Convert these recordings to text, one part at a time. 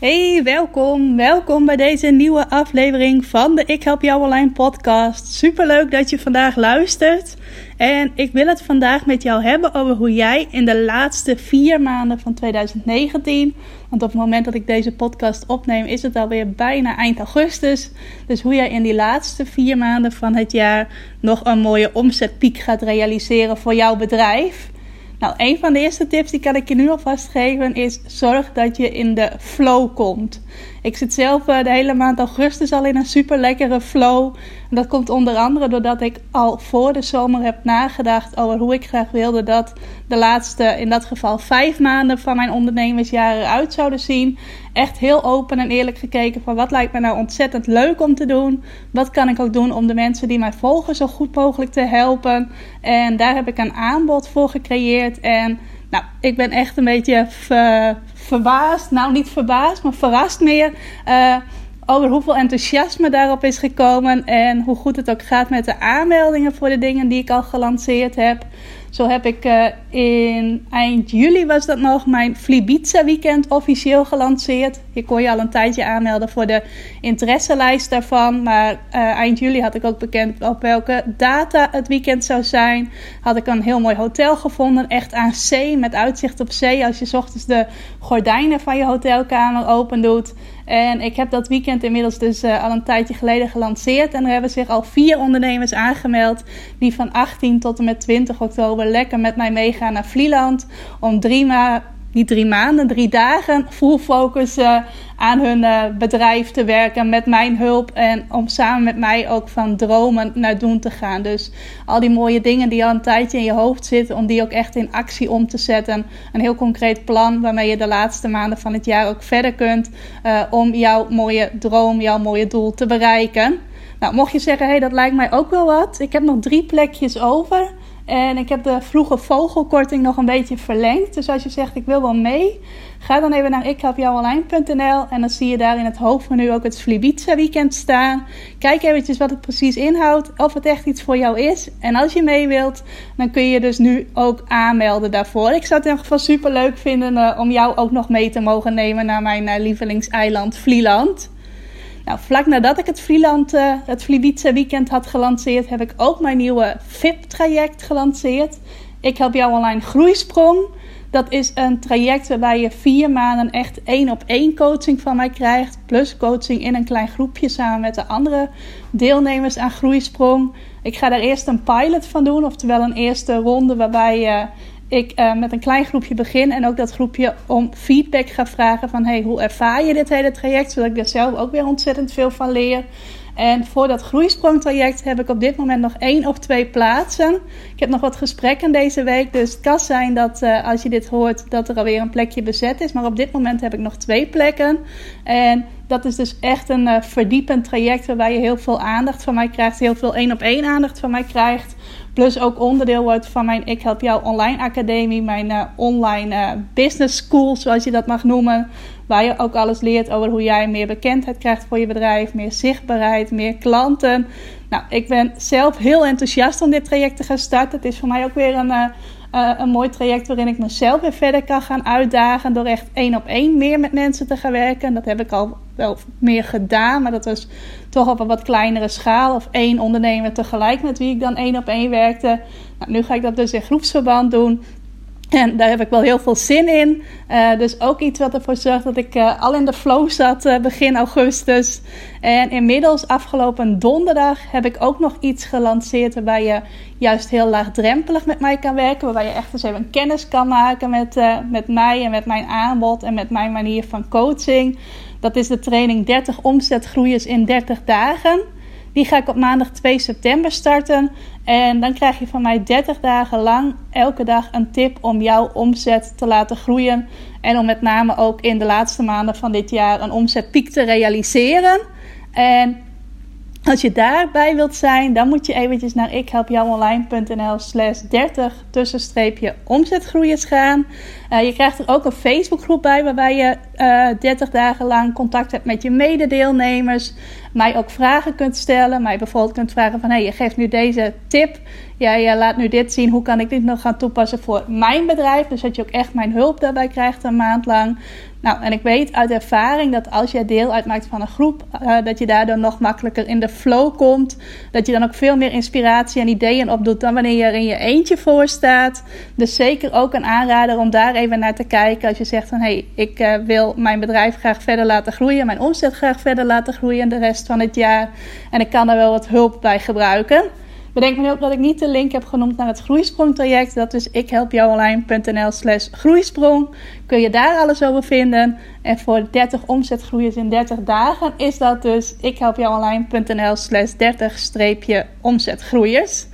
Hey, welkom. Welkom bij deze nieuwe aflevering van de Ik Help Jou Online podcast. Super leuk dat je vandaag luistert. En ik wil het vandaag met jou hebben over hoe jij in de laatste vier maanden van 2019, want op het moment dat ik deze podcast opneem is het alweer bijna eind augustus. Dus hoe jij in die laatste vier maanden van het jaar nog een mooie omzetpiek gaat realiseren voor jouw bedrijf. Nou, een van de eerste tips die kan ik je nu alvast geven is zorg dat je in de flow komt. Ik zit zelf eh, de hele maand augustus al in een super lekkere flow. En dat komt onder andere doordat ik al voor de zomer heb nagedacht over hoe ik graag wilde dat de laatste, in dat geval vijf maanden van mijn ondernemersjaren eruit zouden zien. Echt heel open en eerlijk gekeken van wat lijkt me nou ontzettend leuk om te doen. Wat kan ik ook doen om de mensen die mij volgen zo goed mogelijk te helpen. En daar heb ik een aanbod voor gecreëerd. En nou, ik ben echt een beetje verbaasd. Nou, niet verbaasd, maar verrast meer. Uh, over hoeveel enthousiasme daarop is gekomen. En hoe goed het ook gaat met de aanmeldingen voor de dingen die ik al gelanceerd heb. Zo heb ik uh, in eind juli was dat nog mijn Flibiza weekend officieel gelanceerd. Je kon je al een tijdje aanmelden voor de interesselijst daarvan. Maar uh, eind juli had ik ook bekend op welke data het weekend zou zijn. Had ik een heel mooi hotel gevonden, echt aan zee, met uitzicht op zee. Als je ochtends de gordijnen van je hotelkamer open doet. En ik heb dat weekend inmiddels dus uh, al een tijdje geleden gelanceerd. En er hebben zich al vier ondernemers aangemeld die van 18 tot en met 20 oktober lekker met mij meegaan naar Vlieland. Om drie maanden drie maanden, drie dagen full focus uh, aan hun uh, bedrijf te werken met mijn hulp en om samen met mij ook van dromen naar doen te gaan. Dus al die mooie dingen die al een tijdje in je hoofd zitten, om die ook echt in actie om te zetten. Een heel concreet plan waarmee je de laatste maanden van het jaar ook verder kunt uh, om jouw mooie droom, jouw mooie doel te bereiken. Nou, mocht je zeggen, hé, hey, dat lijkt mij ook wel wat. Ik heb nog drie plekjes over. En ik heb de vroege vogelkorting nog een beetje verlengd. Dus als je zegt ik wil wel mee, ga dan even naar ikhelpjouonline.nl en dan zie je daar in het hoofdmenu ook het Flibiza weekend staan. Kijk eventjes wat het precies inhoudt, of het echt iets voor jou is. En als je mee wilt, dan kun je dus nu ook aanmelden daarvoor. Ik zou het in ieder geval super leuk vinden uh, om jou ook nog mee te mogen nemen naar mijn uh, lievelingseiland Vlieland. Nou, vlak nadat ik het Vlieland, uh, het Vlibiza weekend had gelanceerd, heb ik ook mijn nieuwe VIP-traject gelanceerd. Ik help jou online groeisprong. Dat is een traject waarbij je vier maanden echt één op één coaching van mij krijgt. Plus coaching in een klein groepje samen met de andere deelnemers aan Groeisprong. Ik ga daar eerst een pilot van doen, oftewel een eerste ronde waarbij je ik uh, met een klein groepje begin en ook dat groepje om feedback ga vragen van hey, hoe ervaar je dit hele traject, zodat ik er zelf ook weer ontzettend veel van leer. En voor dat groeisprongtraject heb ik op dit moment nog één of twee plaatsen. Ik heb nog wat gesprekken deze week, dus het kan zijn dat uh, als je dit hoort dat er alweer een plekje bezet is. Maar op dit moment heb ik nog twee plekken. En dat is dus echt een uh, verdiepend traject waarbij je heel veel aandacht van mij krijgt, heel veel één op één aandacht van mij krijgt. Plus ook onderdeel wordt van mijn Ik Help Jou Online Academie, mijn uh, online uh, business school, zoals je dat mag noemen. Waar je ook alles leert over hoe jij meer bekendheid krijgt voor je bedrijf, meer zichtbaarheid, meer klanten. Nou, ik ben zelf heel enthousiast om dit traject te gaan starten. Het is voor mij ook weer een, uh, uh, een mooi traject waarin ik mezelf weer verder kan gaan uitdagen. Door echt één op één meer met mensen te gaan werken. Dat heb ik al wel meer gedaan, maar dat was toch op een wat kleinere schaal. Of één ondernemer tegelijk met wie ik dan één op één werkte. Nou, nu ga ik dat dus in groepsverband doen. En daar heb ik wel heel veel zin in. Uh, dus ook iets wat ervoor zorgt dat ik uh, al in de flow zat uh, begin augustus. En inmiddels afgelopen donderdag heb ik ook nog iets gelanceerd waarbij je juist heel laagdrempelig met mij kan werken. Waarbij je echt eens even kennis kan maken met, met mij en met mijn aanbod en met mijn manier van coaching. Dat is de training 30 omzetgroeiers in 30 dagen. Die ga ik op maandag 2 september starten. En dan krijg je van mij 30 dagen lang elke dag een tip om jouw omzet te laten groeien. En om met name ook in de laatste maanden van dit jaar een omzetpiek te realiseren. En als je daarbij wilt zijn, dan moet je eventjes naar ikhelpjouonline.nl slash 30 tussenstreepje gaan. Uh, je krijgt er ook een Facebookgroep bij waarbij je uh, eh, 30 dagen lang contact hebt met je mededeelnemers. Mij ook vragen kunt stellen. Mij bijvoorbeeld kunt vragen van, hey, je geeft nu deze tip. Jij laat nu dit zien. Hoe kan ik dit nog gaan toepassen voor mijn bedrijf? Dus dat je ook echt mijn hulp daarbij krijgt een maand lang. Nou, en ik weet uit ervaring dat als jij deel uitmaakt van een groep, uh, dat je daardoor nog makkelijker in de flow komt. Dat je dan ook veel meer inspiratie en ideeën opdoet dan wanneer je er in je eentje voor staat. Dus zeker ook een aanrader om daar even naar te kijken. Als je zegt van hé, hey, ik uh, wil mijn bedrijf graag verder laten groeien, mijn omzet graag verder laten groeien de rest van het jaar. En ik kan daar wel wat hulp bij gebruiken. Bedenk me ook dat ik niet de link heb genoemd naar het Groeisprong-traject. Dat is ikhelpjouonline.nl slash groeisprong. Kun je daar alles over vinden. En voor 30 omzetgroeiers in 30 dagen is dat dus ikhelpjouonline.nl slash 30-omzetgroeiers.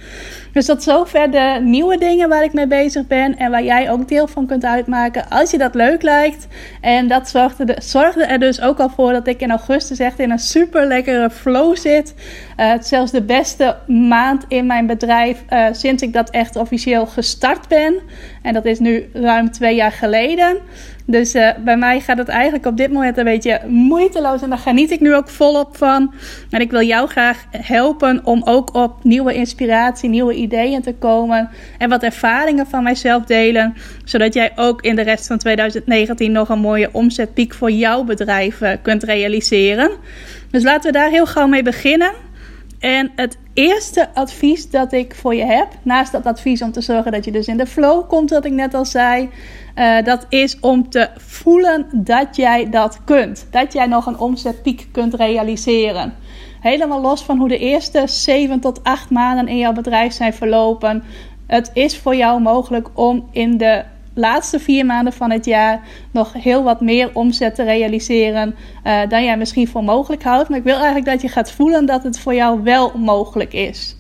Dus tot zover de nieuwe dingen waar ik mee bezig ben en waar jij ook deel van kunt uitmaken als je dat leuk lijkt. En dat zorgde, zorgde er dus ook al voor dat ik in augustus echt in een super lekkere flow zit. Uh, zelfs de beste maand in mijn bedrijf uh, sinds ik dat echt officieel gestart ben. En dat is nu ruim twee jaar geleden. Dus uh, bij mij gaat het eigenlijk op dit moment een beetje moeiteloos. En daar geniet ik nu ook volop van. En ik wil jou graag helpen om ook op nieuwe inspiratie, nieuwe ideeën te komen. En wat ervaringen van mijzelf delen. Zodat jij ook in de rest van 2019 nog een mooie omzetpiek voor jouw bedrijf uh, kunt realiseren. Dus laten we daar heel gauw mee beginnen. En het eerste advies dat ik voor je heb, naast dat advies om te zorgen dat je dus in de flow komt, wat ik net al zei, uh, dat is om te voelen dat jij dat kunt. Dat jij nog een omzetpiek kunt realiseren. Helemaal los van hoe de eerste 7 tot 8 maanden in jouw bedrijf zijn verlopen. Het is voor jou mogelijk om in de laatste vier maanden van het jaar nog heel wat meer omzet te realiseren uh, dan jij misschien voor mogelijk houdt. Maar ik wil eigenlijk dat je gaat voelen dat het voor jou wel mogelijk is.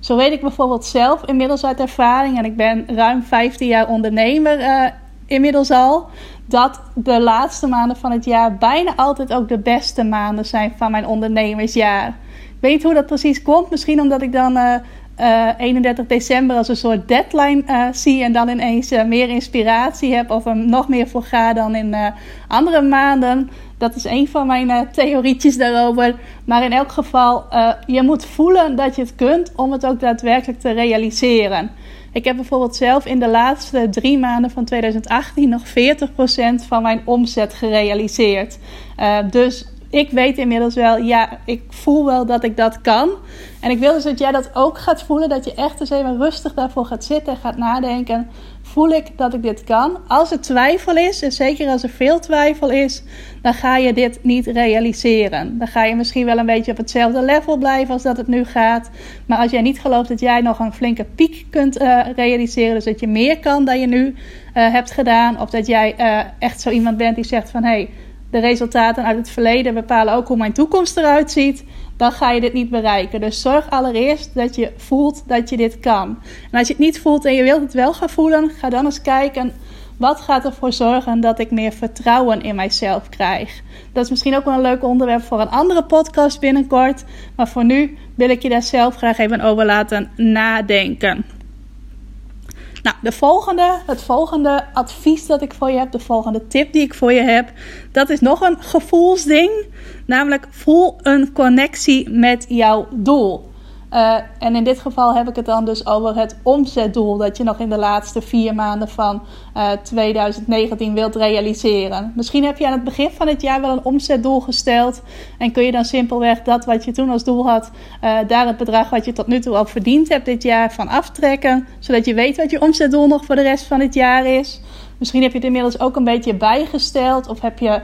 Zo weet ik bijvoorbeeld zelf inmiddels uit ervaring, en ik ben ruim 15 jaar ondernemer uh, inmiddels al, dat de laatste maanden van het jaar bijna altijd ook de beste maanden zijn van mijn ondernemersjaar. Weet hoe dat precies komt. Misschien omdat ik dan uh, uh, 31 december als een soort deadline uh, zie en dan ineens uh, meer inspiratie heb of er nog meer voor ga dan in andere maanden. Dat is een van mijn theorietjes daarover. Maar in elk geval, je moet voelen dat je het kunt om het ook daadwerkelijk te realiseren. Ik heb bijvoorbeeld zelf in de laatste drie maanden van 2018 nog 40% van mijn omzet gerealiseerd. Dus ik weet inmiddels wel, ja, ik voel wel dat ik dat kan. En ik wil dus dat jij dat ook gaat voelen. Dat je echt eens even rustig daarvoor gaat zitten en gaat nadenken. Voel ik dat ik dit kan? Als er twijfel is, en zeker als er veel twijfel is, dan ga je dit niet realiseren. Dan ga je misschien wel een beetje op hetzelfde level blijven als dat het nu gaat. Maar als jij niet gelooft dat jij nog een flinke piek kunt uh, realiseren, dus dat je meer kan dan je nu uh, hebt gedaan, of dat jij uh, echt zo iemand bent die zegt van hé. Hey, de resultaten uit het verleden bepalen ook hoe mijn toekomst eruit ziet, dan ga je dit niet bereiken. Dus zorg allereerst dat je voelt dat je dit kan. En als je het niet voelt en je wilt het wel gaan voelen, ga dan eens kijken. Wat gaat ervoor zorgen dat ik meer vertrouwen in mijzelf krijg? Dat is misschien ook wel een leuk onderwerp voor een andere podcast binnenkort. Maar voor nu wil ik je daar zelf graag even over laten nadenken. Nou, de volgende, het volgende advies dat ik voor je heb, de volgende tip die ik voor je heb, dat is nog een gevoelsding. Namelijk voel een connectie met jouw doel. Uh, en in dit geval heb ik het dan dus over het omzetdoel dat je nog in de laatste vier maanden van uh, eh, 2019 wilt realiseren. Misschien heb je aan het begin van het jaar wel een omzetdoel gesteld en kun je dan simpelweg dat wat je toen als doel had, uh, daar het bedrag wat je tot nu toe al verdiend hebt dit jaar van aftrekken, zodat je weet wat je omzetdoel nog voor de rest van het jaar is. Misschien heb je het inmiddels ook een beetje bijgesteld. Of heb je,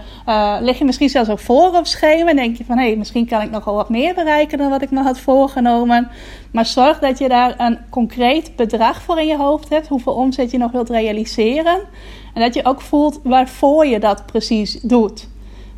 lig je misschien zelfs ook voor op. En denk je van hé, hey, misschien kan ik nog wel wat meer bereiken dan wat ik me had voorgenomen. Maar zorg dat je daar een concreet bedrag voor in je hoofd hebt. Hoeveel omzet je nog wilt realiseren. En dat je ook voelt waarvoor je dat precies doet.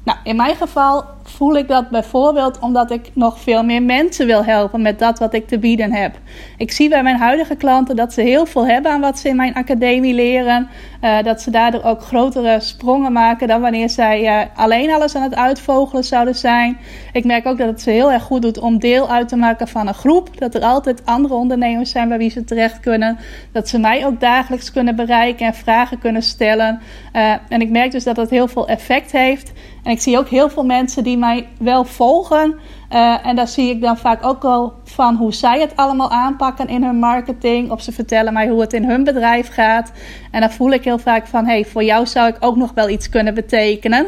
Nou, in mijn geval voel ik dat bijvoorbeeld omdat ik nog veel meer mensen wil helpen met dat wat ik te bieden heb. Ik zie bij mijn huidige klanten dat ze heel veel hebben aan wat ze in mijn academie leren. Uh, dat ze daardoor ook grotere sprongen maken dan wanneer zij uh, alleen alles aan het uitvogelen zouden zijn. Ik merk ook dat het ze heel erg goed doet om deel uit te maken van een groep. Dat er altijd andere ondernemers zijn bij wie ze terecht kunnen. Dat ze mij ook dagelijks kunnen bereiken en vragen kunnen stellen. Uh, en ik merk dus dat dat heel veel effect heeft. En ik zie ook heel veel mensen die mij wel volgen. Uh, en daar zie ik dan vaak ook wel van hoe zij het allemaal aanpakken in hun marketing. Of ze vertellen mij hoe het in hun bedrijf gaat. En dan voel ik heel vaak van: hey, voor jou zou ik ook nog wel iets kunnen betekenen.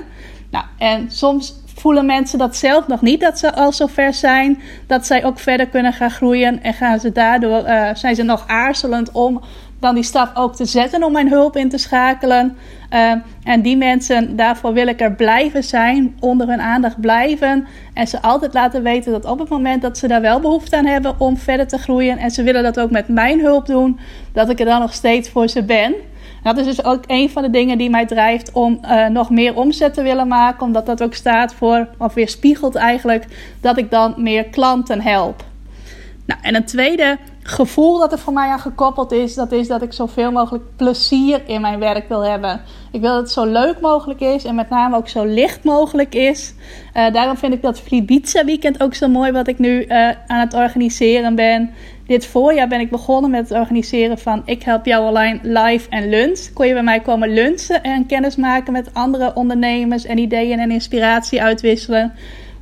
Nou, en soms voelen mensen dat zelf nog niet, dat ze al zover zijn. Dat zij ook verder kunnen gaan groeien. En gaan ze daardoor, uh, zijn ze nog aarzelend om dan die stap ook te zetten om mijn hulp in te schakelen. Uh, en die mensen, daarvoor wil ik er blijven zijn, onder hun aandacht blijven. En ze altijd laten weten dat op het moment dat ze daar wel behoefte aan hebben om verder te groeien. En ze willen dat ook met mijn hulp doen, dat ik er dan nog steeds voor ze ben. Dat is dus ook een van de dingen die mij drijft om uh, nog meer omzet te willen maken. Omdat dat ook staat voor, of weer spiegelt eigenlijk, dat ik dan meer klanten help. Nou, en een tweede gevoel dat er voor mij aan gekoppeld is, dat is dat ik zoveel mogelijk plezier in mijn werk wil hebben. Ik wil dat het zo leuk mogelijk is en met name ook zo licht mogelijk is. Uh, daarom vind ik dat Flibiza weekend ook zo mooi wat ik nu uh, aan het organiseren ben. Dit voorjaar ben ik begonnen met het organiseren van Ik help jou online live en lunch. Kon je bij mij komen lunchen en kennis maken met andere ondernemers en ideeën en inspiratie uitwisselen.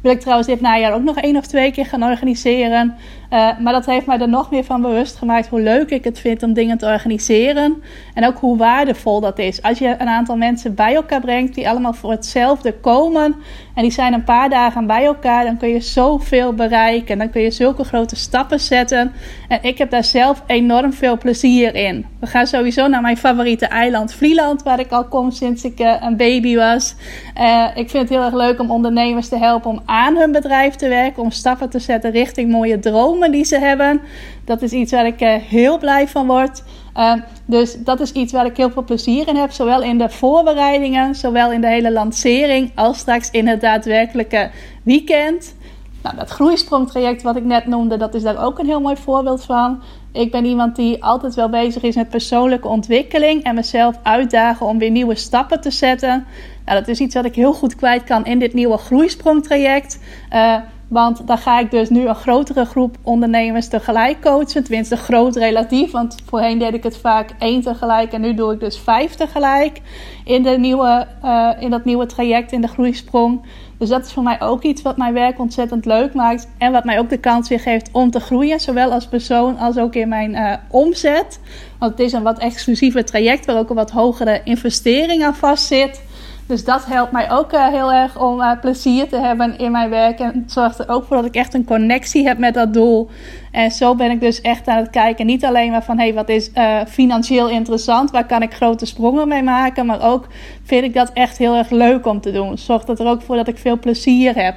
Wil ik trouwens dit najaar ook nog één of twee keer gaan organiseren. Uh, maar dat heeft mij er nog meer van bewust gemaakt hoe leuk ik het vind om dingen te organiseren. En ook hoe waardevol dat is. Als je een aantal mensen bij elkaar brengt die allemaal voor hetzelfde komen. En die zijn een paar dagen bij elkaar. Dan kun je zoveel bereiken. Dan kun je zulke grote stappen zetten. En ik heb daar zelf enorm veel plezier in. We gaan sowieso naar mijn favoriete eiland Vlieland. Waar ik al kom sinds ik uh, een baby was. Uh, ik vind het heel erg leuk om ondernemers te helpen om aan hun bedrijf te werken. Om stappen te zetten richting mooie dromen die ze hebben. Dat is iets waar ik uh, heel blij van word. Uh, dus dat is iets waar ik heel veel plezier in heb. Zowel in de voorbereidingen, zowel in de hele lancering, als straks in het daadwerkelijke weekend. Nou, dat groeisprongtraject wat ik net noemde, dat is daar ook een heel mooi voorbeeld van. Ik ben iemand die altijd wel bezig is met persoonlijke ontwikkeling en mezelf uitdagen om weer nieuwe stappen te zetten. Nou, dat is iets wat ik heel goed kwijt kan in dit nieuwe groeisprongtraject. Uh, want dan ga ik dus nu een grotere groep ondernemers tegelijk coachen. Tenminste, groot relatief. Want voorheen deed ik het vaak één tegelijk. En nu doe ik dus vijf tegelijk in, de nieuwe, uh, in dat nieuwe traject, in de groeisprong. Dus dat is voor mij ook iets wat mijn werk ontzettend leuk maakt. En wat mij ook de kans weer geeft om te groeien. Zowel als persoon als ook in mijn uh, omzet. Want het is een wat exclusiever traject waar ook een wat hogere investering aan vast zit. Dus dat helpt mij ook uh, heel erg om uh, plezier te hebben in mijn werk. En het zorgt er ook voor dat ik echt een connectie heb met dat doel. En zo ben ik dus echt aan het kijken. Niet alleen maar van hey, wat is uh, financieel interessant? Waar kan ik grote sprongen mee maken? Maar ook vind ik dat echt heel erg leuk om te doen. Zorgt er ook voor dat ik veel plezier heb.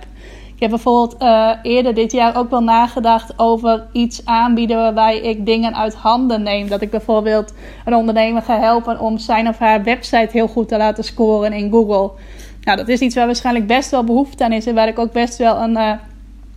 Ik heb bijvoorbeeld uh, eerder dit jaar ook wel nagedacht over iets aanbieden waarbij ik dingen uit handen neem. Dat ik bijvoorbeeld een ondernemer ga helpen om zijn of haar website heel goed te laten scoren in Google. Nou, dat is iets waar waarschijnlijk best wel behoefte aan is en waar ik ook best wel een uh,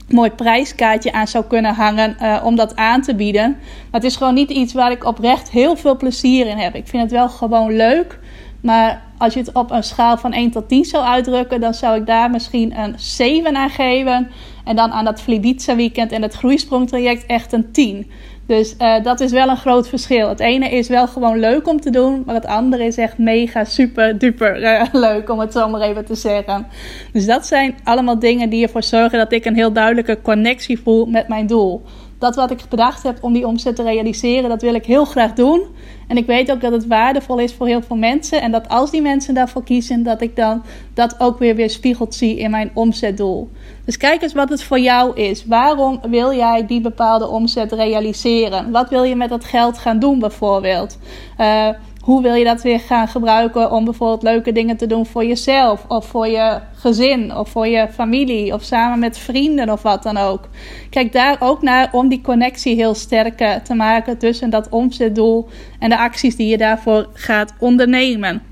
mooi prijskaartje aan zou kunnen hangen uh, om dat aan te bieden. Maar het is gewoon niet iets waar ik oprecht heel veel plezier in heb. Ik vind het wel gewoon leuk. Maar als je het op een schaal van 1 tot 10 zou uitdrukken, dan zou ik daar misschien een 7 aan geven. En dan aan dat Flibiza weekend en het groeisprongtraject echt een 10. Dus uh, dat is wel een groot verschil. Het ene is wel gewoon leuk om te doen, maar het andere is echt mega super duper uh, leuk om het zo maar even te zeggen. Dus dat zijn allemaal dingen die ervoor zorgen dat ik een heel duidelijke connectie voel met mijn doel dat wat ik bedacht heb om die omzet te realiseren, dat wil ik heel graag doen. En ik weet ook dat het waardevol is voor heel veel mensen. En dat als die mensen daarvoor kiezen, dat ik dan dat ook weer weer spiegeld zie in mijn omzetdoel. Dus kijk eens wat het voor jou is. Waarom wil jij die bepaalde omzet realiseren? Wat wil je met dat geld gaan doen bijvoorbeeld? Uh, hoe wil je dat weer gaan gebruiken om bijvoorbeeld leuke dingen te doen voor jezelf of voor je gezin of voor je familie of samen met vrienden of wat dan ook. Kijk daar ook naar om die connectie heel sterk eh, te maken tussen dat omzetdoel en de acties die je daarvoor gaat ondernemen.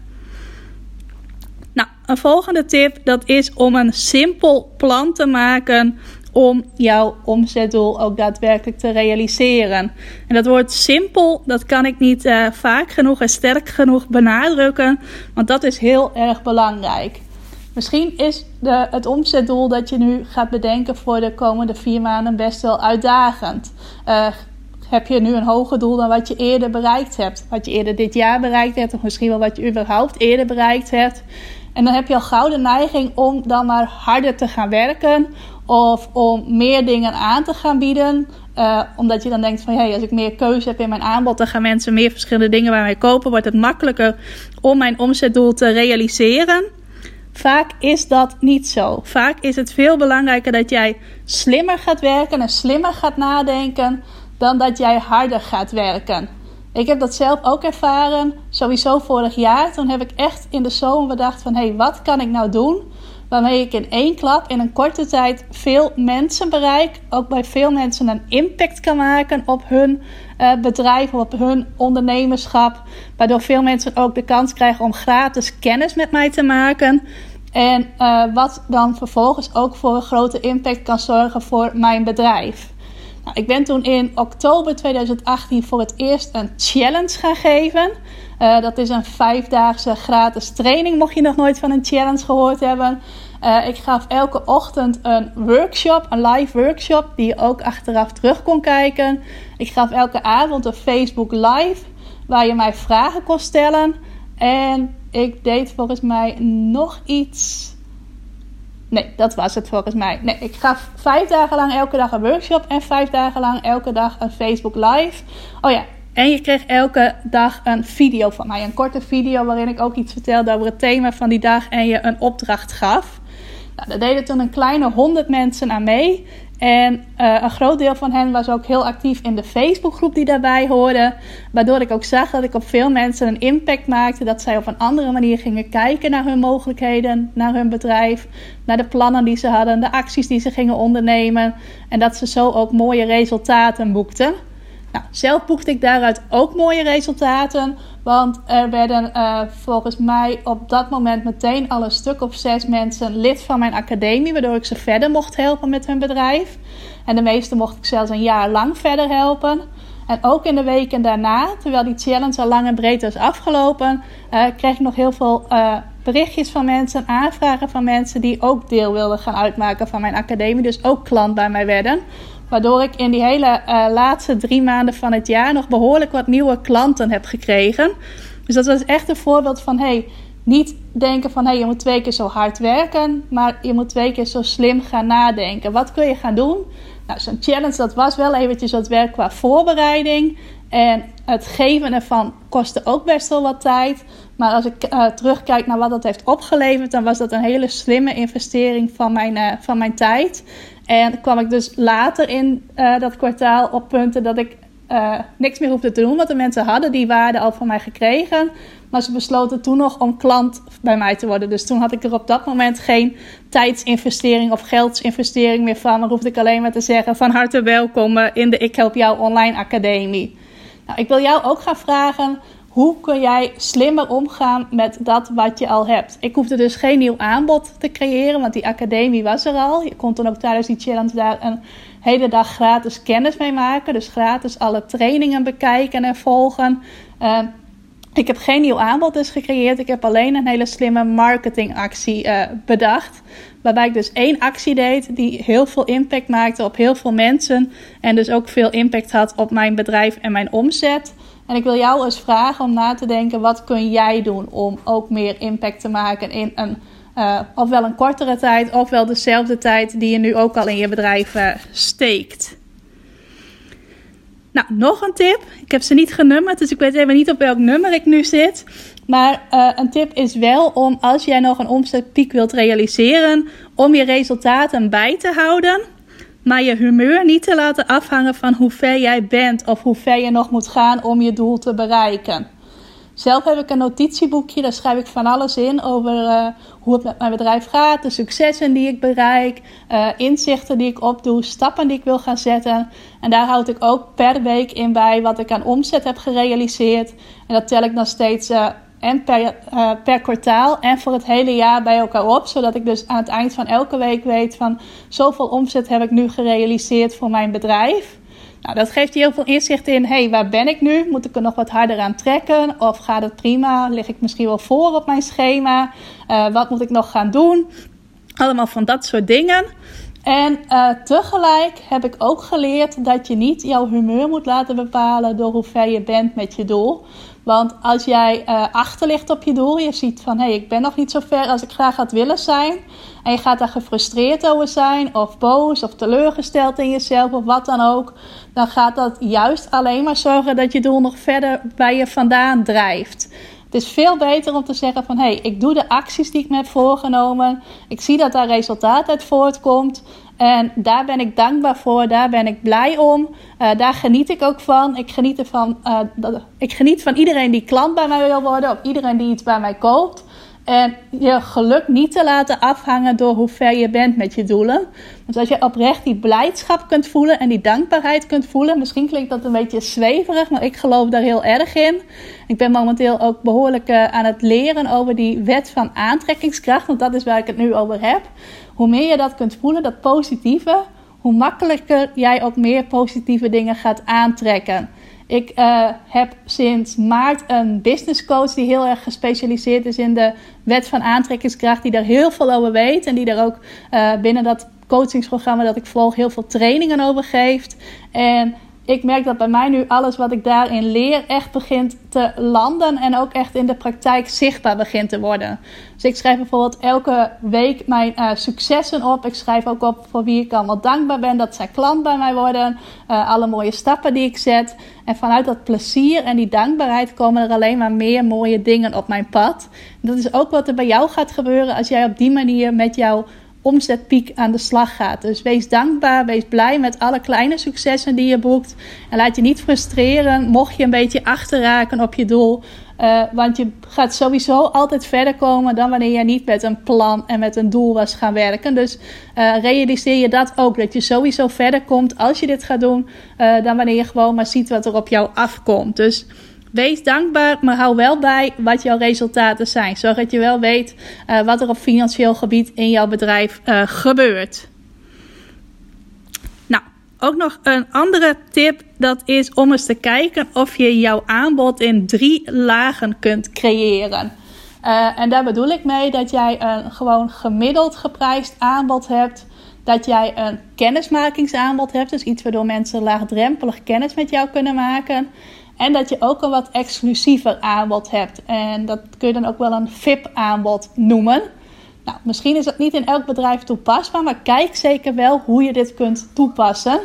Nou, een volgende tip, dat is om een simpel plan te maken om jouw omzetdoel ook daadwerkelijk te realiseren. En dat woord simpel, dat kan ik niet uh, vaak genoeg en sterk genoeg benadrukken, want dat is heel erg belangrijk. Misschien is de, het omzetdoel dat je nu gaat bedenken voor de komende vier maanden best wel uitdagend. Uh, heb je nu een hoger doel dan wat je eerder bereikt hebt? Wat je eerder dit jaar bereikt hebt, of misschien wel wat je überhaupt eerder bereikt hebt. En dan heb je al gauw de neiging om dan maar harder te gaan werken of om meer dingen aan te gaan bieden. Uh, omdat je dan denkt van hey, als ik meer keuze heb in mijn aanbod, dan gaan mensen meer verschillende dingen bij mij kopen. Wordt het makkelijker om mijn omzetdoel te realiseren. Vaak is dat niet zo. Vaak is het veel belangrijker dat jij slimmer gaat werken en slimmer gaat nadenken dan dat jij harder gaat werken. Ik heb dat zelf ook ervaren, sowieso vorig jaar. Toen heb ik echt in de zomer bedacht van... hé, hey, wat kan ik nou doen waarmee ik in één klap in een korte tijd veel mensen bereik. Ook bij veel mensen een impact kan maken op hun uh, bedrijf, op hun ondernemerschap. Waardoor veel mensen ook de kans krijgen om gratis kennis met mij te maken. En uh, wat dan vervolgens ook voor een grote impact kan zorgen voor mijn bedrijf. Nou, ik ben toen in oktober 2018 voor het eerst een challenge gaan geven. Uh, dat is een vijfdaagse gratis training, mocht je nog nooit van een challenge gehoord hebben. Uh, ik gaf elke ochtend een workshop, een live workshop, die je ook achteraf terug kon kijken. Ik gaf elke avond een Facebook live, waar je mij vragen kon stellen. En ik deed volgens mij nog iets Nee, dat was het volgens mij. Nee, ik gaf vijf dagen lang elke dag een workshop en vijf dagen lang elke dag een Facebook Live. Oh ja, en je kreeg elke dag een video van mij. Een korte video waarin ik ook iets vertelde over het thema van die dag en je een opdracht gaf. Nou, daar deden toen een kleine honderd mensen aan mee. En uh, een groot deel van hen was ook heel actief in de Facebookgroep die daarbij hoorde. Waardoor ik ook zag dat ik op veel mensen een impact maakte. Dat zij op een andere manier gingen kijken naar hun mogelijkheden, naar hun bedrijf. Naar de plannen die ze hadden, de acties die ze gingen ondernemen. En dat ze zo ook mooie resultaten boekten. Nou, zelf boekte ik daaruit ook mooie resultaten. Want er werden uh, volgens mij op dat moment meteen al een stuk of zes mensen lid van mijn academie. Waardoor ik ze verder mocht helpen met hun bedrijf. En de meeste mocht ik zelfs een jaar lang verder helpen. En ook in de weken daarna, terwijl die challenge al lang en breed was afgelopen, uh, kreeg ik nog heel veel uh, berichtjes van mensen, aanvragen van mensen die ook deel wilden gaan uitmaken van mijn academie. Dus ook klant bij mij werden. Waardoor ik in die hele uh, laatste drie maanden van het jaar nog behoorlijk wat nieuwe klanten heb gekregen. Dus dat was echt een voorbeeld van: hey, niet denken van hey, je moet twee keer zo hard werken, maar je moet twee keer zo slim gaan nadenken. Wat kun je gaan doen? Nou, zo'n challenge dat was wel eventjes wat werk qua voorbereiding. En het geven ervan kostte ook best wel wat tijd. Maar als ik uh, terugkijk naar wat dat heeft opgeleverd, dan was dat een hele slimme investering van mijn, uh, van mijn tijd. En kwam ik dus later in uh, dat kwartaal op punten dat ik uh, niks meer hoefde te doen. Want de mensen hadden die waarde al van mij gekregen. Maar ze besloten toen nog om klant bij mij te worden. Dus toen had ik er op dat moment geen tijdsinvestering of geldsinvestering meer van. Maar hoefde ik alleen maar te zeggen van harte welkom in de Ik Help Jou Online Academie. Nou, ik wil jou ook gaan vragen hoe kun jij slimmer omgaan met dat wat je al hebt? Ik hoefde dus geen nieuw aanbod te creëren, want die academie was er al. Je kon dan ook tijdens die challenge daar een hele dag gratis kennis mee maken. Dus gratis alle trainingen bekijken en volgen. Uh, ik heb geen nieuw aanbod dus gecreëerd. Ik heb alleen een hele slimme marketingactie uh, bedacht. Waarbij ik dus één actie deed die heel veel impact maakte op heel veel mensen. En dus ook veel impact had op mijn bedrijf en mijn omzet. En ik wil jou eens vragen om na te denken: wat kun jij doen om ook meer impact te maken in een. Uh, ofwel een kortere tijd, ofwel dezelfde tijd die je nu ook al in je bedrijf uh, steekt. Nou, nog een tip. Ik heb ze niet genummerd, dus ik weet even niet op welk nummer ik nu zit. Maar uh, een tip is wel om als jij nog een omzetpiek wilt realiseren, om je resultaten bij te houden maar je humeur niet te laten afhangen van hoe ver jij bent of hoe ver je nog moet gaan om je doel te bereiken. Zelf heb ik een notitieboekje, daar schrijf ik van alles in over uh, hoe het met mijn bedrijf gaat, de successen die ik bereik, uh, inzichten die ik opdoe, stappen die ik wil gaan zetten. En daar houd ik ook per week in bij wat ik aan omzet heb gerealiseerd. En dat tel ik nog steeds uh, en per, uh, per kwartaal en voor het hele jaar bij elkaar op. Zodat ik dus aan het eind van elke week weet van zoveel omzet heb ik nu gerealiseerd voor mijn bedrijf. Nou, dat geeft je heel veel inzicht in, hey, waar ben ik nu? Moet ik er nog wat harder aan trekken? Of gaat het prima? Lig ik misschien wel voor op mijn schema? Uh, wat moet ik nog gaan doen? Allemaal van dat soort dingen. En uh, tegelijk heb ik ook geleerd dat je niet jouw humeur moet laten bepalen door hoe ver je bent met je doel. Want als jij uh, achter ligt op je doel, je ziet van hé, hey, ik ben nog niet zo ver als ik graag had willen zijn. En je gaat daar gefrustreerd over zijn, of boos, of teleurgesteld in jezelf, of wat dan ook. Dan gaat dat juist alleen maar zorgen dat je doel nog verder bij je vandaan drijft. Het is veel beter om te zeggen van hé, hey, ik doe de acties die ik me heb voorgenomen. Ik zie dat daar resultaat uit voortkomt. En daar ben ik dankbaar voor, daar ben ik blij om. Uh, daar geniet ik ook van. Ik geniet, ervan, dat, ik geniet van iedereen die klant bij mij wil worden, of iedereen die iets bij mij koopt. En je geluk niet te laten afhangen door hoe ver je bent met je doelen. Dus als je oprecht die blijdschap kunt voelen en die dankbaarheid kunt voelen. Misschien klinkt dat een beetje zweverig, maar ik geloof daar heel erg in. Ik ben momenteel ook behoorlijk uh, aan het leren over die wet van aantrekkingskracht. Want dat is waar ik het nu over heb. Hoe meer je dat kunt voelen, dat positieve, hoe makkelijker jij ook meer positieve dingen gaat aantrekken. Ik uh, heb sinds maart een business coach die heel erg gespecialiseerd is in de wet van aantrekkingskracht, die daar heel veel over weet en die daar ook uh, binnen dat coachingsprogramma dat ik volg heel veel trainingen over geeft. En ik merk dat bij mij nu alles wat ik daarin leer echt begint te landen en ook echt in de praktijk zichtbaar begint te worden. Dus ik schrijf bijvoorbeeld elke week mijn uh, successen op. Ik schrijf ook op voor wie ik allemaal dankbaar ben dat zij klant bij mij worden. Uh, alle mooie stappen die ik zet. En vanuit dat plezier en die dankbaarheid komen er alleen maar meer mooie dingen op mijn pad. Dat is ook wat er bij jou gaat gebeuren als jij op die manier met jouw omzetpiek aan de slag gaat. Dus wees dankbaar, wees blij met alle kleine successen die je boekt. En laat je niet frustreren mocht je een beetje achterraken op je doel. Uh, want je gaat sowieso altijd verder komen dan wanneer je niet met een plan en met een doel was gaan werken. Dus uh, realiseer je dat ook. Dat je sowieso verder komt als je dit gaat doen. Uh, dan wanneer je gewoon maar ziet wat er op jou afkomt. Dus Wees dankbaar, maar hou wel bij wat jouw resultaten zijn. Zorg dat je wel weet uh, wat er op financieel gebied in jouw bedrijf uh, gebeurt. Nou, ook nog een andere tip. Dat is om eens te kijken of je jouw aanbod in drie lagen kunt creëren. Uh, en daar bedoel ik mee dat jij een gewoon gemiddeld geprijsd aanbod hebt. Dat jij een kennismakingsaanbod hebt. Dus iets waardoor mensen laagdrempelig kennis met jou kunnen maken. En dat je ook een wat exclusiever aanbod hebt. En dat kun je dan ook wel een VIP-aanbod noemen. Nou, misschien is dat niet in elk bedrijf toepasbaar, maar kijk zeker wel hoe je dit kunt toepassen.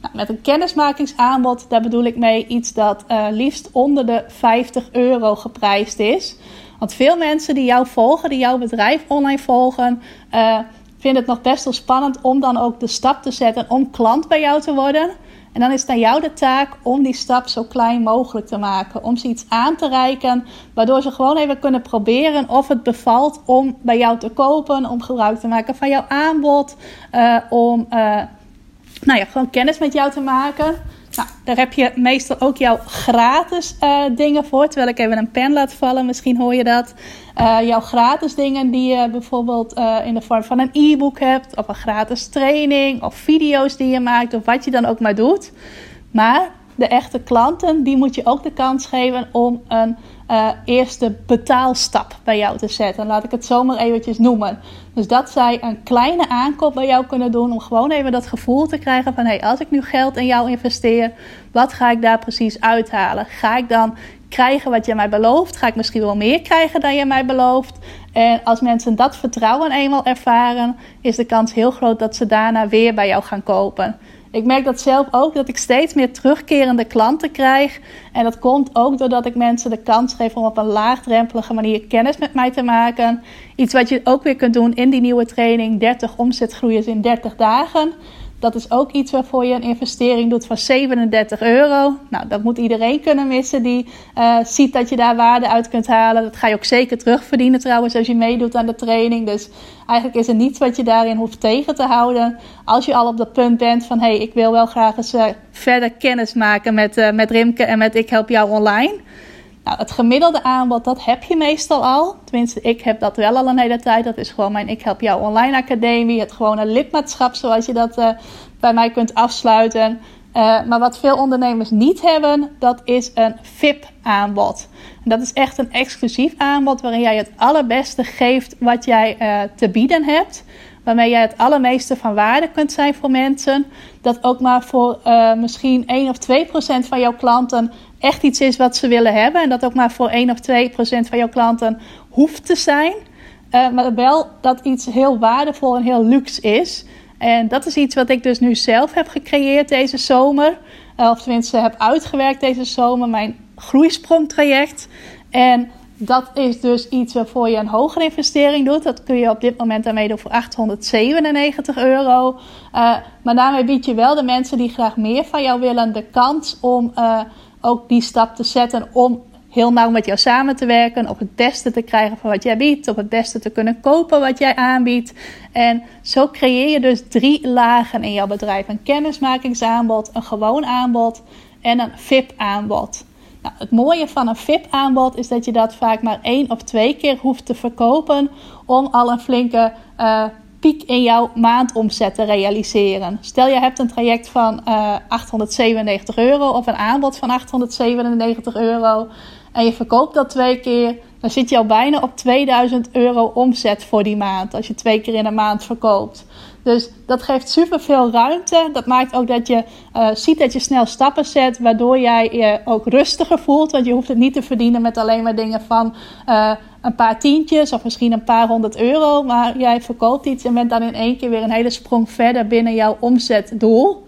Nou, met een kennismakingsaanbod, daar bedoel ik mee iets dat uh, liefst onder de 50 euro geprijsd is. Want veel mensen die jou volgen, die jouw bedrijf online volgen, uh, vinden het nog best wel spannend om dan ook de stap te zetten om klant bij jou te worden. En dan is het aan jou de taak om die stap zo klein mogelijk te maken. Om ze iets aan te reiken, waardoor ze gewoon even kunnen proberen of het bevalt om bij jou te kopen. Om gebruik te maken van jouw aanbod. Uh, om uh, nou ja, gewoon kennis met jou te maken. Nou, daar heb je meestal ook jouw gratis uh, dingen voor. Terwijl ik even een pen laat vallen, misschien hoor je dat. Uh, jouw gratis dingen die je bijvoorbeeld uh, in de vorm van een e-book hebt, of een gratis training, of video's die je maakt, of wat je dan ook maar doet. Maar de echte klanten, die moet je ook de kans geven om een uh, eerste betaalstap bij jou te zetten. Laat ik het zomaar eventjes noemen. Dus dat zij een kleine aankoop bij jou kunnen doen om gewoon even dat gevoel te krijgen van hey, als ik nu geld in jou investeer, wat ga ik daar precies uithalen? Ga ik dan krijgen wat je mij belooft? Ga ik misschien wel meer krijgen dan je mij belooft? En als mensen dat vertrouwen eenmaal ervaren, is de kans heel groot dat ze daarna weer bij jou gaan kopen. Ik merk dat zelf ook, dat ik steeds meer terugkerende klanten krijg. En dat komt ook doordat ik mensen de kans geef om op een laagdrempelige manier kennis met mij te maken. Iets wat je ook weer kunt doen in die nieuwe training, 30 omzetgroeiers in 30 dagen. Dat is ook iets waarvoor je een investering doet van 37 euro. Nou, dat moet iedereen kunnen missen die uh, ziet dat je daar waarde uit kunt halen. Dat ga je ook zeker terugverdienen trouwens als je meedoet aan de training. Dus eigenlijk is er niets wat je daarin hoeft tegen te houden. Als je al op dat punt bent van hé, hey, ik wil wel graag eens uh, verder kennis maken met, uh, met Rimke en met Ik Help Jou Online Nou, het gemiddelde aanbod, dat heb je meestal al. Tenminste, ik heb dat wel al een hele tijd. Dat is gewoon mijn Ik Help Jou Online Academie. Het gewone lidmaatschap, zoals je dat uh, bij mij kunt afsluiten. Uh, maar wat veel ondernemers niet hebben, dat is een VIP-aanbod. Dat is echt een exclusief aanbod waarin jij het allerbeste geeft wat jij uh, te bieden hebt. Waarmee jij het allermeeste van waarde kunt zijn voor mensen. Dat ook maar voor uh, misschien 1 of 2 procent van jouw klanten echt iets is wat ze willen hebben. En dat ook maar voor 1 of 2 procent van jouw klanten hoeft te zijn. Uh, maar wel dat iets heel waardevol en heel luxe is. En dat is iets wat ik dus nu zelf heb gecreëerd deze zomer. Uh, of tenminste heb uitgewerkt deze zomer. Mijn groeisprongtraject. En dat is dus iets waarvoor je een hogere investering doet. Dat kun je op dit moment daarmee doen voor 897 euro. Uh, maar daarmee bied je wel de mensen die graag meer van jou willen de kans om uh, ook die stap te zetten om heel nauw met jou samen te werken, op het beste te krijgen van wat jij biedt, op het beste te kunnen kopen wat jij aanbiedt. En zo creëer je dus drie lagen in jouw bedrijf: een kennismakingsaanbod, een gewoon aanbod en een VIP-aanbod. Nou, het mooie van een VIP-aanbod is dat je dat vaak maar één of twee keer hoeft te verkopen om al een flinke uh, piek in jouw maandomzet te realiseren. Stel je hebt een traject van uh, 897 euro of een aanbod van 897 euro en je verkoopt dat twee keer, dan zit je al bijna op 2000 euro omzet voor die maand als je twee keer in een maand verkoopt. Dus dat geeft super veel ruimte. Dat maakt ook dat je uh, ziet dat je snel stappen zet, waardoor jij je ook rustiger voelt. Want je hoeft het niet te verdienen met alleen maar dingen van uh, een paar tientjes of misschien een paar honderd euro. Maar jij verkoopt iets en bent dan in één keer weer een hele sprong verder binnen jouw omzetdoel.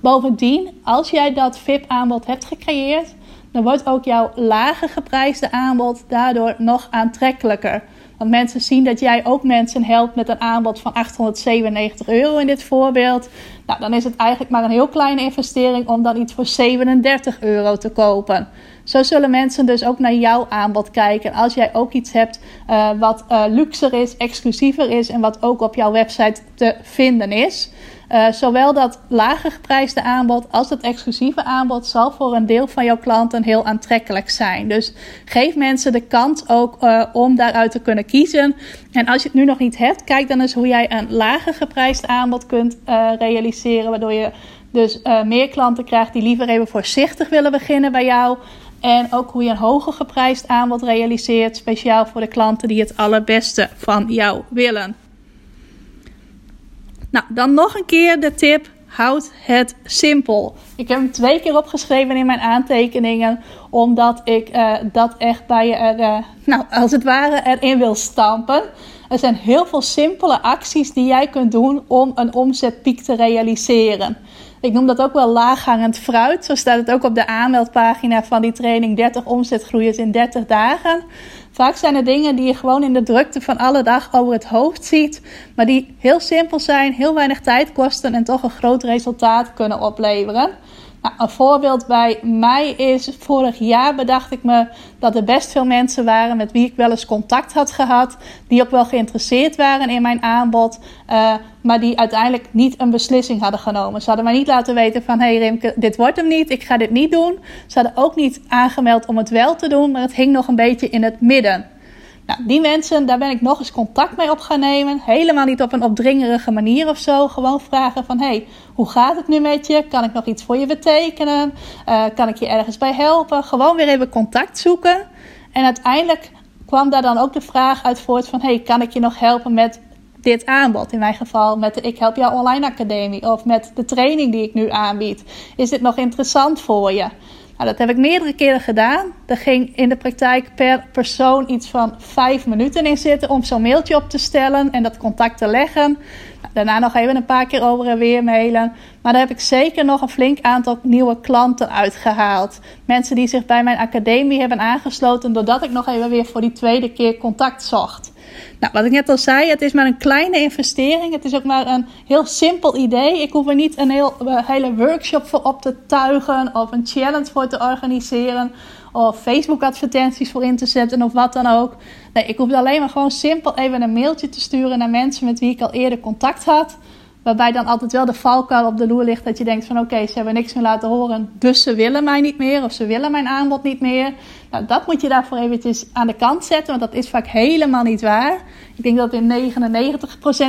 Bovendien, als jij dat VIP-aanbod hebt gecreëerd, dan wordt ook jouw lage geprijsde aanbod daardoor nog aantrekkelijker. Want mensen zien dat jij ook mensen helpt met een aanbod van 897 euro in dit voorbeeld. Nou, dan is het eigenlijk maar een heel kleine investering om dan iets voor 37 euro te kopen. Zo zullen mensen dus ook naar jouw aanbod kijken. Als jij ook iets hebt uh, wat uh, luxer is, exclusiever is en wat ook op jouw website te vinden is. Uh, zowel dat lager geprijsde aanbod als dat exclusieve aanbod zal voor een deel van jouw klanten heel aantrekkelijk zijn. Dus geef mensen de kans ook om daaruit te kunnen kiezen. En als je het nu nog niet hebt, kijk dan eens hoe jij een lager geprijsd aanbod kunt realiseren. Waardoor je dus meer klanten krijgt die liever even voorzichtig willen beginnen bij jou. En ook hoe je een hoger geprijsd aanbod realiseert, speciaal voor de klanten die het allerbeste van jou willen. Nou, dan nog een keer de tip. Houd het simpel. Ik heb hem twee keer opgeschreven in mijn aantekeningen, omdat ik uh, dat echt bij je, er, uh, nou, als het ware, erin wil stampen. Er zijn heel veel simpele acties die jij kunt doen om een omzetpiek te realiseren. Ik noem dat ook wel laaghangend fruit. Zo staat het ook op de aanmeldpagina van die training 30 omzetgroeiers in 30 dagen. Vaak zijn er dingen die je gewoon in de drukte van alle dag over het hoofd ziet, maar die heel simpel zijn, heel weinig tijd kosten en toch een groot resultaat kunnen opleveren. Nou, een voorbeeld bij mij is, vorig jaar bedacht ik me dat er best veel mensen waren met wie ik wel eens contact had gehad, die ook wel geïnteresseerd waren in mijn aanbod, uh, maar die uiteindelijk niet een beslissing hadden genomen. Ze hadden mij niet laten weten van, hé hey Rimke, dit wordt hem niet, ik ga dit niet doen. Ze hadden ook niet aangemeld om het wel te doen, maar het hing nog een beetje in het midden. Nou, die mensen, daar ben ik nog eens contact mee op gaan nemen. Helemaal niet op een opdringerige manier of zo. Gewoon vragen van, hey, hoe gaat het nu met je? Kan ik nog iets voor je betekenen? Uh, kan ik je ergens bij helpen? Gewoon weer even contact zoeken. En uiteindelijk kwam daar dan ook de vraag uit voort van, hey, kan ik je nog helpen met dit aanbod. In mijn geval met de Ik Help Jou Online Academie of met de training die ik nu aanbied. Is dit nog interessant voor je? Nou, dat heb ik meerdere keren gedaan. Er ging in de praktijk per persoon iets van vijf minuten in zitten om zo'n mailtje op te stellen en dat contact te leggen. Nou, daarna nog even een paar keer over en weer mailen. Maar daar heb ik zeker nog een flink aantal nieuwe klanten uitgehaald. Mensen die zich bij mijn academie hebben aangesloten doordat ik nog even weer voor die tweede keer contact zocht. Nou, wat ik net al zei, het is maar een kleine investering. Het is ook maar een heel simpel idee. Ik hoef er niet een heel, uh, hele workshop voor op te tuigen of een challenge voor te organiseren of Facebook advertenties voor in te zetten of wat dan ook. Nee, ik hoef alleen maar gewoon simpel even een mailtje te sturen naar mensen met wie ik al eerder contact had. Waarbij dan altijd wel de valkuil op de loer ligt dat je denkt van oké, ze hebben niks meer laten horen, dus ze willen mij niet meer of ze willen mijn aanbod niet meer. Nou, dat moet je daarvoor eventjes aan de kant zetten, want dat is vaak helemaal niet waar. Ik denk dat het in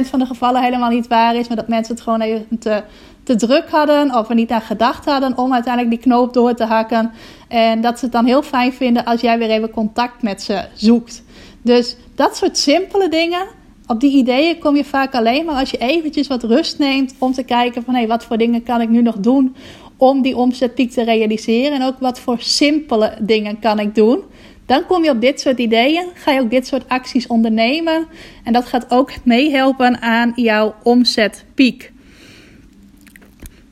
99% van de gevallen helemaal niet waar is, maar dat mensen het gewoon even te, te druk hadden of er niet aan gedacht hadden om uiteindelijk die knoop door te hakken. En dat ze het dan heel fijn vinden als jij weer even contact met ze zoekt. Dus dat soort simpele dingen, op die ideeën kom je vaak alleen maar als je eventjes wat rust neemt om te kijken van hé, wat voor dingen kan ik nu nog doen om die omzetpiek te realiseren en ook wat voor simpele dingen kan ik doen. Dan kom je op dit soort ideeën, ga je ook dit soort acties ondernemen en dat gaat ook meehelpen aan jouw omzetpiek.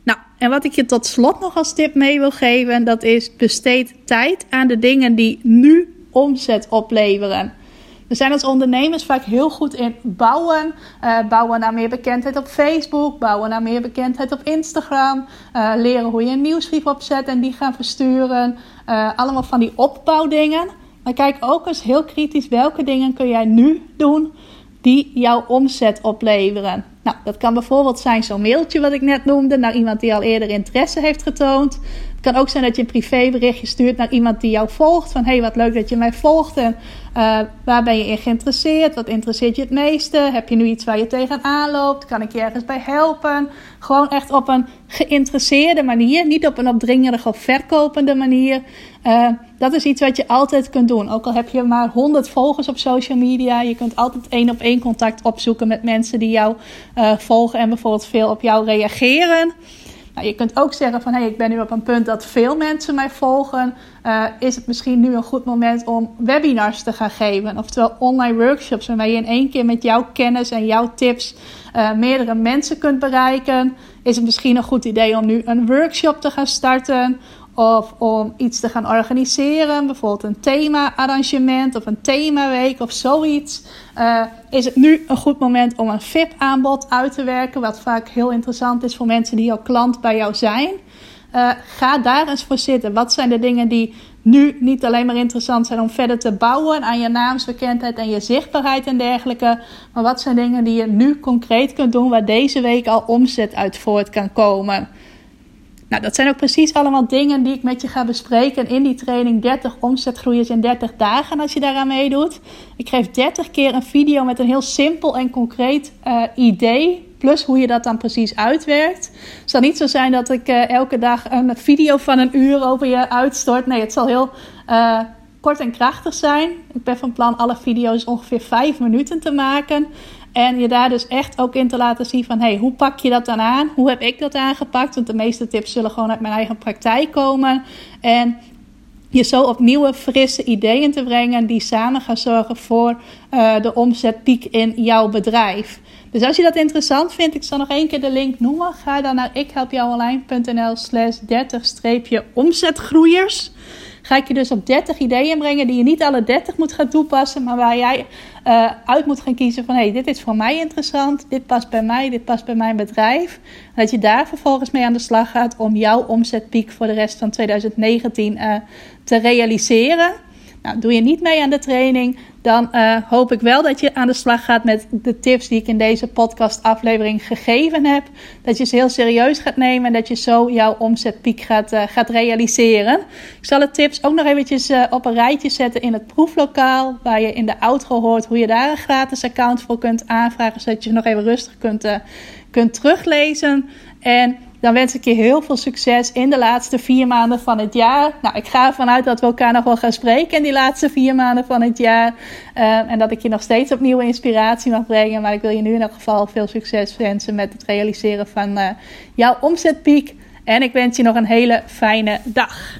Nou, en wat ik je tot slot nog als tip mee wil geven, dat is besteed tijd aan de dingen die nu omzet opleveren. We zijn als ondernemers vaak heel goed in bouwen. Uh, bouwen naar meer bekendheid op Facebook. Bouwen naar meer bekendheid op Instagram. Uh, leren hoe je een nieuwsbrief opzet en die gaan versturen. Uh, allemaal van die opbouwdingen. Maar kijk ook eens heel kritisch welke dingen kun jij nu doen die jouw omzet opleveren. Nou, dat kan bijvoorbeeld zijn zo'n mailtje wat ik net noemde naar iemand die al eerder interesse heeft getoond. Het kan ook zijn dat je een privéberichtje stuurt naar iemand die jou volgt. Van hey, wat leuk dat je mij volgt. En uh, waar ben je in geïnteresseerd? Wat interesseert je het meeste? Heb je nu iets waar je tegenaan loopt? Kan ik je ergens bij helpen? Gewoon echt op een geïnteresseerde manier. Niet op een opdringerige of verkopende manier. Uh, dat is iets wat je altijd kunt doen. Ook al heb je maar 100 volgers op social media. Je kunt altijd één op één contact opzoeken met mensen die jou uh, volgen. En bijvoorbeeld veel op jou reageren. Nou, je kunt ook zeggen van hey, ik ben nu op een punt dat veel mensen mij volgen. Uh, is het misschien nu een goed moment om webinars te gaan geven? Oftewel online workshops waarmee je in één keer met jouw kennis en jouw tips uh, meerdere mensen kunt bereiken. Is het misschien een goed idee om nu een workshop te gaan starten? Of om iets te gaan organiseren, bijvoorbeeld een thema-arrangement of een themaweek of zoiets. Uh, is het nu een goed moment om een VIP-aanbod uit te werken, wat vaak heel interessant is voor mensen die al klant bij jou zijn. Uh, ga daar eens voor zitten. Wat zijn de dingen die nu niet alleen maar interessant zijn om verder te bouwen aan je naamsbekendheid en je zichtbaarheid en dergelijke. Maar wat zijn dingen die je nu concreet kunt doen waar deze week al omzet uit voort kan komen? Nou, dat zijn ook precies allemaal dingen die ik met je ga bespreken in die training 30 omzetgroeiers in 30 dagen als je daaraan meedoet. Ik geef 30 keer een video met een heel simpel en concreet uh, idee. Plus hoe je dat dan precies uitwerkt. Het zal niet zo zijn dat ik uh, elke dag een video van een uur over je uitstort. Nee, het zal heel uh, kort en krachtig zijn. Ik ben van plan alle video's ongeveer 5 minuten te maken. En je daar dus echt ook in te laten zien van... hey, hoe pak je dat dan aan? Hoe heb ik dat aangepakt? Want de meeste tips zullen gewoon uit mijn eigen praktijk komen. En je zo op nieuwe, frisse ideeën te brengen... die samen gaan zorgen voor uh, de omzetpiek in jouw bedrijf. Dus als je dat interessant vindt, ik zal nog één keer de link noemen. Ga dan naar ikhelpjouonline.nl slash 30-omzetgroeiers ga ik je dus op 30 ideeën brengen die je niet alle 30 moet gaan toepassen, maar waar jij uh, uit moet gaan kiezen van hé, hey, dit is voor mij interessant, dit past bij mij, dit past bij mijn bedrijf. Dat je daar vervolgens mee aan de slag gaat om jouw omzetpiek voor de rest van 2019 uh, te realiseren. Nou, doe je niet mee aan de training, dan uh, hoop ik wel dat je aan de slag gaat met de tips die ik in deze podcast-aflevering gegeven heb. Dat je ze heel serieus gaat nemen en dat je zo jouw omzetpiek gaat, uh, gaat realiseren. Ik zal de tips ook nog eventjes uh, op een rijtje zetten in het proeflokaal, waar je in de outro hoort hoe je daar een gratis account voor kunt aanvragen, zodat je nog even rustig kunt, kunt teruglezen. En dan wens ik je heel veel succes in de laatste vier maanden van het jaar. Nou, ik ga ervan uit dat we elkaar nog wel gaan spreken in die laatste vier maanden van het jaar. Uh, en dat ik je nog steeds opnieuw inspiratie mag brengen. Maar ik wil je nu in elk geval veel succes wensen met het realiseren van uh, jouw omzetpiek. En ik wens je nog een hele fijne dag.